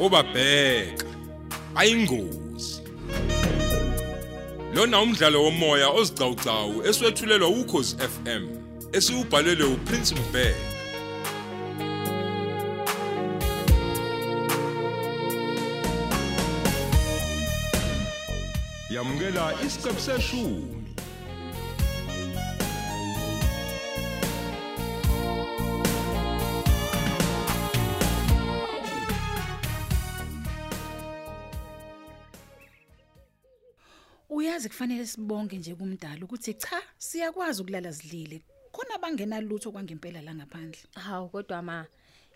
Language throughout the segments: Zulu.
obabheka. Ayingozi. Lona umdlalo womoya ozicawucawu eswetshulelwa ukhozi FM esiubhalelwe uPrince Mbeki yamukela isiqebu seshumi. Kufanele sibonge nje kumdala ukuthi cha siyakwazi ukulala sidlile. Khona bangena lutho kwangempela la ngaphandle. Hawu kodwa ma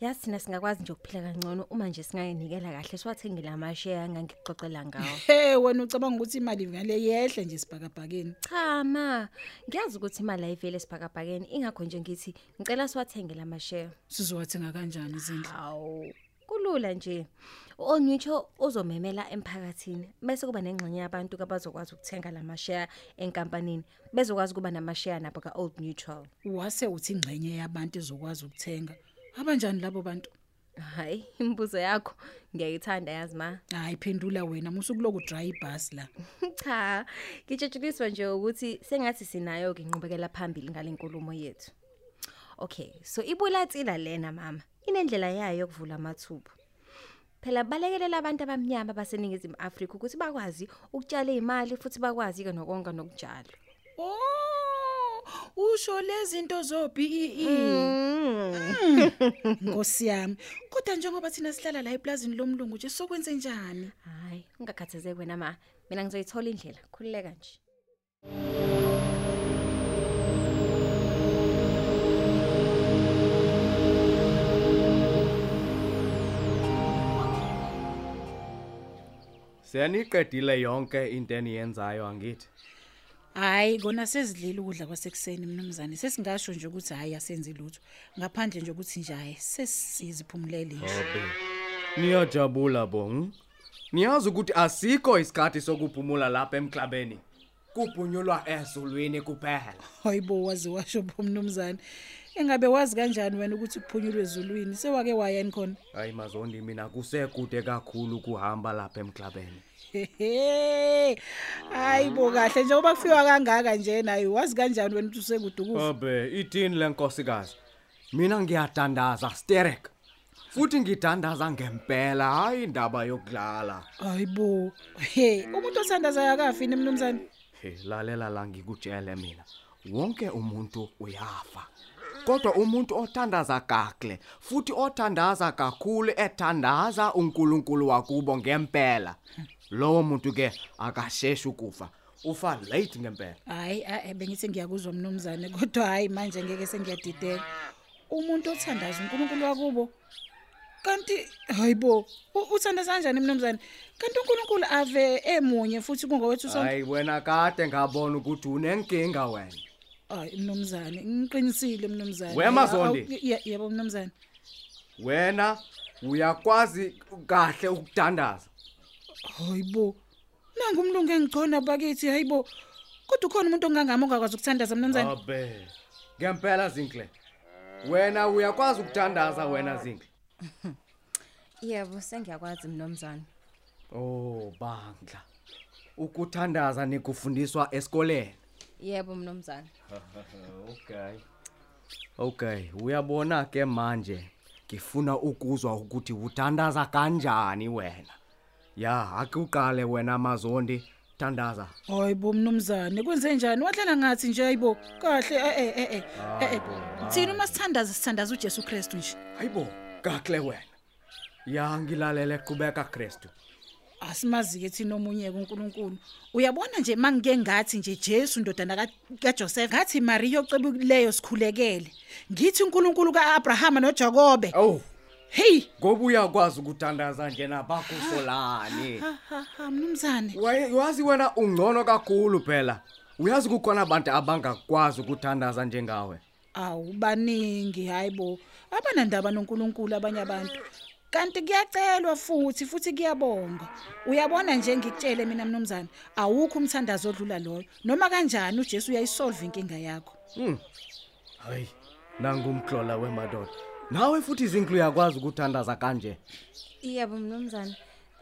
yazi thina singakwazi nje ukuphila kangcono uma nje singayinikela kahle siwathengile amashare ngangikuxoxela ngawo. Hey wena ucabanga ukuthi imali ngale yehle nje sibhakabhakeni. Cha ma ngiyazi ukuthi imali ayivele sibhakabhakeni ingakho nje ngithi ngicela siwathengele amashare. Sizowathenga kanjani izindlu? Hawu kulula nje. Onitsho uzomemela emphakathini bese kuba nengxenye yabantu abazokwazi ukuthenga lamashare enkampanini bezokwazi kuba namashare nabo ka Old Neutral. Wase uthi ingxenye yabantu izokwazi ukuthenga. Abanjani labo bantu? Hayi imibuzo yakho ngiyayithanda yazi ma. Hayi phendula wena musukuloku dry ibus la. Cha, ngitshejuliswa nje ukuthi sengathi sinayo ke inqubekela phambili ngalenkulumo yethu. Okay, so ibulatsila lena mama. Inendlela yayo yokuvula amathuba. Phela balekelela abantu abamnyama baseningizimu Afrika ukuthi bakwazi ukutshala imali futhi bakwazi ke nokonga nokutshala. Oh! Usho lezi zinto zo BEE. Nkosi yami. Kodwa njengoba thina sihlala la eplazini lomlungu nje sokwenze njani? Hayi, ungakhathazeki wena ma. Mina ngizoyithola indlela. Khulileka nje. Siyaniqedile yonke into eniyenzayo angithi. Hayi kona sezidlile ukudla kwasekuseni mnumzane sesingasho nje ukuthi hayi asenzi lutho ngaphandle nje ukuthi nje hayi sesiziphumulele nje Obe. Niyajabula bong. Niyazi ukuthi asikho isikhathi sokuphumula lapha emklabeni. Kuphunyulwa ezulwini kuphela. hayibo wazi washo bo mnumzane engabe wazi kanjani wena ukuthi kuphunyulwe ezulwini sewake wayeni khona Hayi mazondi mina kusekude kakhulu kuhamba lapha emklabeni. Hehe. hayibo kahle njengoba kufika kangaka nje naye wazi kanjani wena ukuthi usekude ukufa Obe, ithini lenkosikazi? Mina ngiyadandaza Sterek. Futhi ngidandaza ngempela, hayi indaba yokudlala. hayibo he umuntu othandaza akafi ni mnumzane He, lalela la ngikutshele mina. Wonke umuntu uyafa. Kodwa umuntu othandaza kakle, futhi othandaza kakhulu ethandaza uNkulunkulu wakubo ngempela. Lowo muntu ke akasheshi ukufa. Ufa late ngempela. hayi eh bengithi ngiyakuzwa mnumzane kodwa hayi manje ngeke sengiyadideka umuntu othandaza uNkulunkulu wakubo kanti hayibo u- uthandaza kanjani mnumzane kanti uNkulunkulu ave emunye futhi kungowethu sonke Hayi wena kade ngabona ukuthi unenkinga wena. Hayi mnumzane ngiqinisile mnumzane Wema Hayi, Zondi. awu- ye- yebo mnumzane Wena uyakwazi kahle ukudandaza. hayibo nangu umlungu engigcona bakithi hayibo kodwa ukhona umuntu ongangami ongakwazi ukuthandaza mnumzane Abe. Ngempela Zinhle. Wena uyakwazi ukudandaza wena Zinhle. Yebo, sengiyakwazi mnomzana. Oh, bandla. Ukuthandaza nikufundiswa esikoleni. Yebo mnomzana. Okay. Okay, uyabona ke manje ngifuna ukuzwa ukuthi uthandaza kanjani wena. Ya, akuqale wena Mazondi, thandaza. hayibo mnumzane kwenze njani wadlala ngathi nje hayibo kahle eh eh eh eh, eh eh thina uma sithandaza sithandaza uJesu Kristu nje Hayibo, kakle wena. Ya ngilalele qhubeka Kristu. Asimazi ke thina omunye kuNkulunkulu uyabona nje mangike ngathi nje Jesu ndodana ka kaJoseph ngathi Maria ocebukileyo sikhulekele. Ngithi uNkulunkulu kaAbrahama noJakobe. Oh, hey! Ngoba uyakwazi ukuthandaza nje nabakusolani. ha ha ha mnumzane Waye- Wazi wena ungcono kakhulu phela. Uyazi kukhona abantu abangakwazi ukuthandaza njengawe. awu baningi hayibo abanandaba noNkulunkulu abanye abantu. Kanti kuyacelwa futhi futhi kuyabonga. Uyabona nje ngikutshele mina mnumzane awukho umthandazo odlula loyo. Noma kanjani uJesu uyayisolve inkinga yakho? Hayi, nangu umklola wemadoda. nawe futhi izinklu uyakwazi ukuthandaza kanje. Yebo mnumzane.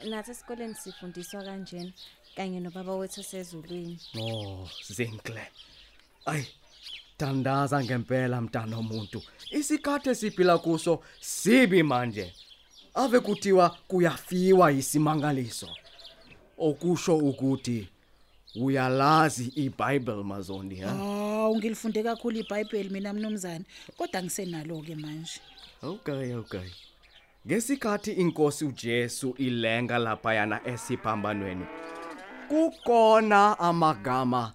Nathi esikoleni sifundiswa kanjena kanye nobaba wethu sezulwini. oh zinkle. Ay thandaza ngempela mntana omuntu. Isikhathe siphila kuso sibi manje. Ave kuthiwa kuyafiwa isimangaliso okusho ukuthi uyalazi iBible mazondi ha Hawu ngilifunde kakhulu iBhayibheli mina mnumzane kodwa ngisenalo ke manje. Okay okay. Ngesikhathi inkosi uJesu ilenga lapha yana esiphambanweni. Kukona amagama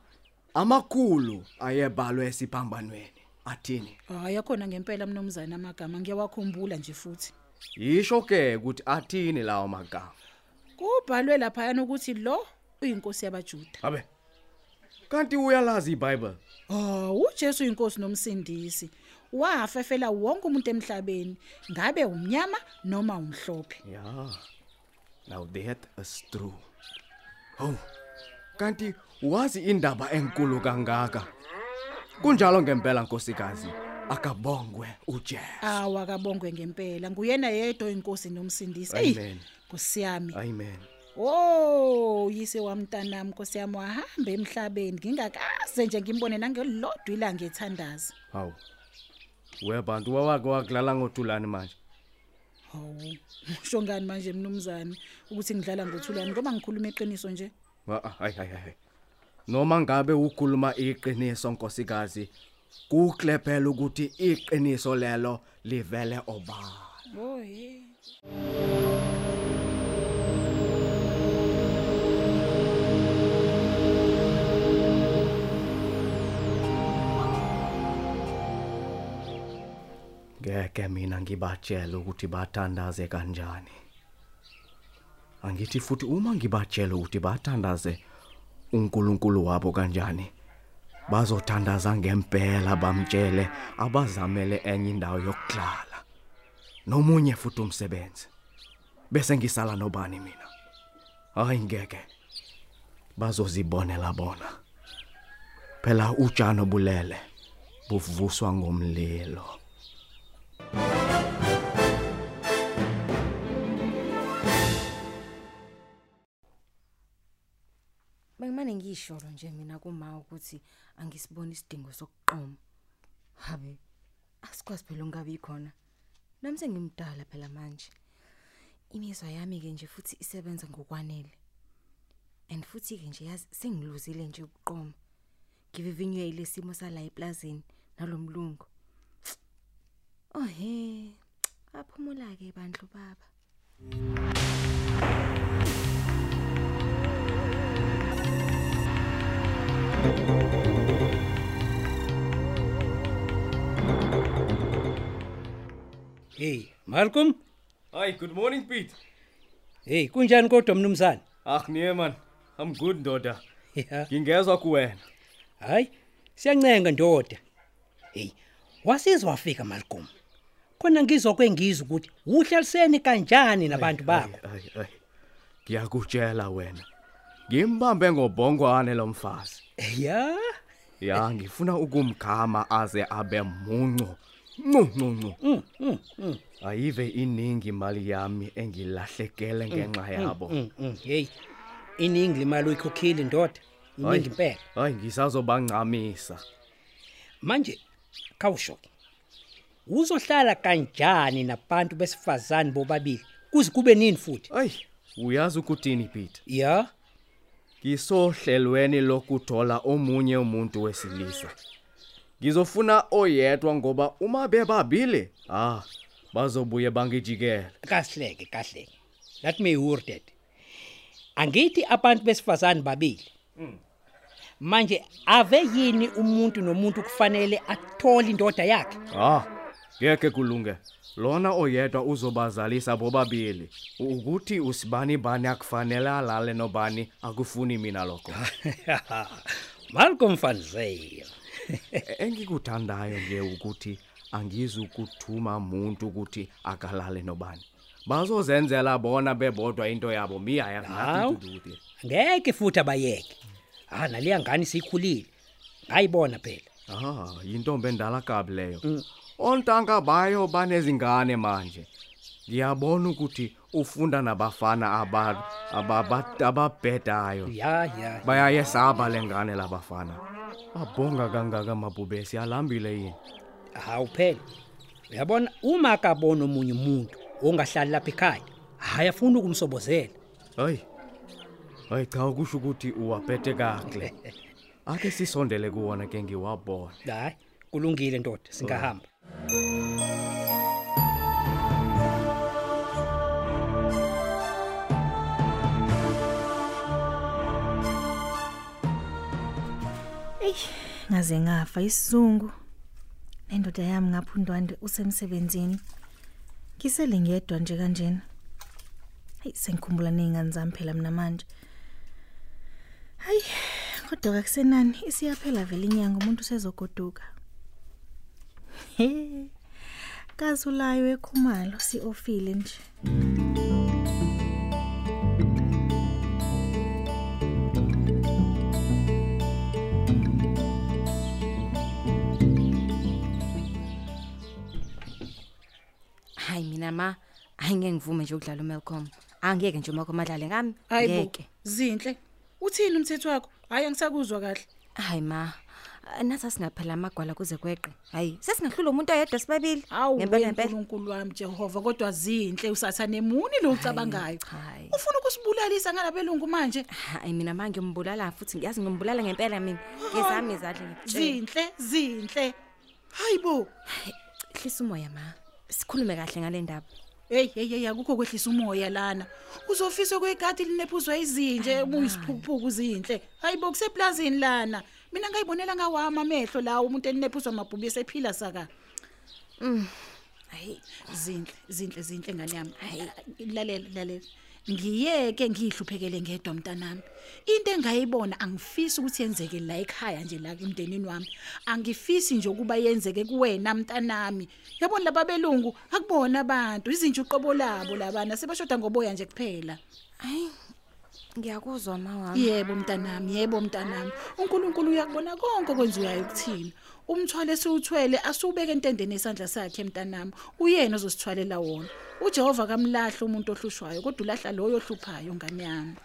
amakhulu ayebalwe esiphambanweni. Athini? Hayi akhona ngempela mnumzane amagama ngiyawakhumbula nje futhi. Yisho ke ukuthi athini lawo magama? Kubhalwe lapha yana ukuthi lo uyinkosi yabaJuda. Abe. Kanti uyalazi iBible? Ah, uJesu inkosi nomsindisi. Wafefela wonke umuntu emhlabeni, ngabe umnyama noma umhlophe. Yeah. Now that is true. Oh. Kanti wazi indaba enkulu kangaka. Kunjalo ngempela nkosikazi. Akabongwe uJesu. Awa kabongwe ngempela. Nguyena yedwa inkosi nomsindisi. Ey, Amen. Nkosiyami. Amen. Oh, yise wamntanami Nkosi yami wahamba emhlabeni ngingakaze nje ngimbone nangelodwa ilanga ethandaza. Hawu. Webantu wawake wakulala ngothulani manje. Hawu, usho ngani manje mnumzane ukuthi ngidlala ngothulani ngoba ngikhuluma iqiniso nje? Wa- Hayi hayi hayi. Noma ngabe ukhuluma iqiniso nkosikazi, kuklephela ukuthi iqiniso lelo livele obani. Oh hey. Ngeke mina ngibatshela ukuthi bathandaze kanjani. Angithi futhi uma ngibatshela ukuthi bathandaze uNkulunkulu wabo kanjani, bazothandaza ngempela bamtshele abazamele enye indawo yokuhlala. Nomunye futhi umsebenzi. Bese ngisala nobani mina? Hayi ngeke. Bazozibonela bona. Phela utshano bulele buvuswa ngomlilo. Ngisholo nje mina kuma ukuthi angisiboni isidingo sokuqoma. Habe asikwazi phela ungabi khona. Nami sengimdala phela manje. Imizwa yami ke nje futhi isebenza ngokwanele. And futhi ke nje yazi sengiluzile nje ukuqoma. Ngivivinywe ilesimo sala eplazini nalomlungu. Oh he. Aphumula ke bandlu baba. Hey, Malcolm. Hi, good morning Pete. Hey, kunjani kodwa mnumzane? Ach nee man, I'm good ndoda. Ya. Ngingezwe kuwena. Hayi, siyancenga ndoda. Hey, wasizwa wafika Malcolm. Khona ngizokwengiza ukuthi uhlalisene kanjani nabantu bakho. Ay ay. Ngiyakutshela wena. Ngimbambe ngobhongwane lomfazi. Ya. Ya, ngifuna ukumgama aze abe muncu. Ncu ncu ncu. Ayive iningi imali yami engilahlekele ngenxa yabo. Mm, mm, hey. Iningi imali uyikhokhile ndoda. Iningi impela. Hayi ngisazobancamisa. Manje kawusho. Uzohlala kanjani nabantu besifazane bobabili? Kuze kube nini futhi? Ay, uyazi ukuthini Pete? Ya. Ngisohlelweni lokuthola omunye umuntu wesilisa. Ngizofuna oyedwa ngoba uma bebabili, ah, bazobuye bangijikela. kahleke kahleke let me hear that angithi abantu besifazane babili manje ave yini umuntu nomuntu kufanele athole indoda yakhe Ah, ngeke kulunge. Lona oyedwa uzobazalisa bobabili. Ukuthi usibani bani akufanele alale nobani akufuni mina lokho. Malcolm van Zyl E- Engikuthandayo nje ukuthi angizukuthuma umuntu ukuthi akalale nobani. Bazozenzela bona bebodwa into yabo miya ya Hawu. nothing to do with it. ngeke futhi abayeke ah naliya ngani sikhulile ngayibona phela Ah, yintombi endala kabi leyo. Ontanga bayo banezingane manje. Ngiyabona ukuthi ufunda nabafana aba aba- ababhedayo. Ya ya bayayesaba lengane labafana. Babhonga kangaka mabhubesi alambile yini? Hawu phela. Uyabona uma akabona omunye umuntu ongahlali lapha ekhaya hayi afuna ukumsobozela. Hayi hayi cha ukusho ukuthi uwaphethe kahle. Ake sisondele kuwona ke ngiwabona hayi kulungile ndoda singahamba. Ngaze ngafa isizungu. Nendoda yami ngaphundwande usemsebenzini. Ngisele ngedwa nje kanjena. Hayi sengikhumbula nezingane zami phela mina manje. Hayi kodwa akusenani isiyaphela vele inyanga umuntu usezogoduka. he kazulayo ekhumalo siofile nje. Hayi mina ma angeke ngivume nje ukudlala uMelcom. Angeke nje uMelcom adlale ngami. Hayibo ngeke. zinhle. Uthini umthetho wakho? Hayi angisakuzwa kahle. Hayi ma nathi singaphela amagwala kuze kweqe. Hayi sesingahlula umuntu oyedwa sibabili. Hawu ngempela ngempela. uNkulunkulu wami Jehova kodwa zinhle usathane muni lo ucabangayo hayi ufuna ukusibulalisa ngalabelungu manje? Hayi mina manje ngimbulala futhi ngiyazi ngimbulala ngempela mina. Ngezami izadla ngikutshela zinhle zinhle. Hayibo hlisa umoya ma. Sikhulume kahle ngale ndaba. Hey hey hey akukho kwehlisa umoya lana. Uzofisa kwegadi linephuzwa izinje ubuyisiphukuphuku zinhle. Hayibo kuseplazini lana. Mina ngayibonela ngawami amehlo lawo umuntu elinephuzwa amabhubhi esephila saka. Hayi zinhle zinhle zinhle ngane yami. Hayi. Lalela lalela. Ngiyeke ngihluphekele ngedwa mntanami. Into engayibona angifisi ukuthi yenzeke la ekhaya nje la emndenini wami. Angifisi nje ukuba yenzeke kuwena mntanami. Yabona laba belungu? Akubona abantu. Izinja uqobo labo labana. Sebashoda ngoboya nje kuphela. Hayi. Ngiyakuzwa ma wami. Yebo mntanami yebo mntanami. uNkulunkulu uyakubona konke okwenziwayo kuthina umthwalo esiwuthwele asubeke entendeni esandla sakhe mntanami. Uyena ozosithwalela wona. uJehova kamlahla umuntu ohlushwayo kodwa ulahla loyo ohluphayo ngane yami.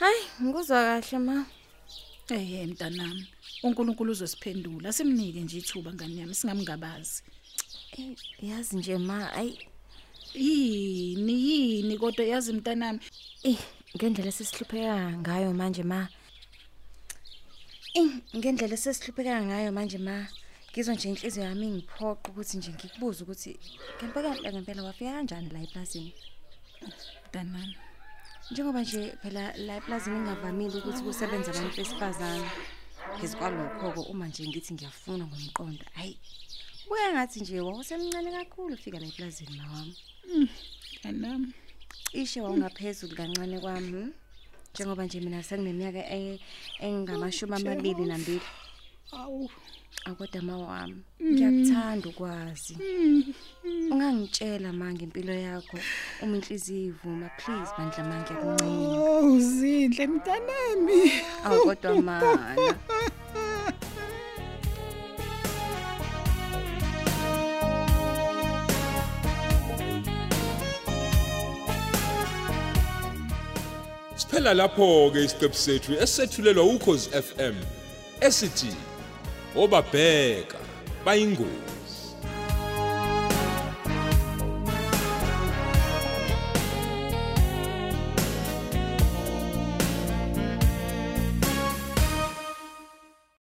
Hayi ngikuzwa kahle ma. Ehe mntanami uNkulunkulu uzosiphendula. Simnike nje ithuba ngane yami singamngabazi. Eh, yazi nje ma ayi. Yini yini kodwa yazi mntanami? Eh ngendlela sesihlupheka ngayo manje ma. Eh ngendlela sesihlupheka ngayo manje ma. Ngizwa nje inhliziyo yami ngiphoqa ukuthi nje ngikubuze ukuthi ngempela ngempela wafika kanjani la eplazini? Mntanami. Njengoba nje phela la eplazini ngavamile ukuthi kusebenza abantu besifazane. Phezukwalokho uma nje ngithi ngiyafuna ngomqondo hayi buya ngathi nje wawusemncane kakhulu ufika la eplazini mawami mntanami cishe wawungaphezulu kancane kwami hmm? njengoba nje mina sengineminyaka e- engamashumi amabili nambili. Awu. Akodwa ma wami ngiyakuthanda ukwazi. Ungangitshela ma ngempilo yakho uma inhliziyo ivuma please bandla ma ngiyakuncela oh zinhle mntanami. Awukodwa mana Siphela lapho ke isiqephu sethu esethulelwa ukhozi FM esithi obabheka bayingozi.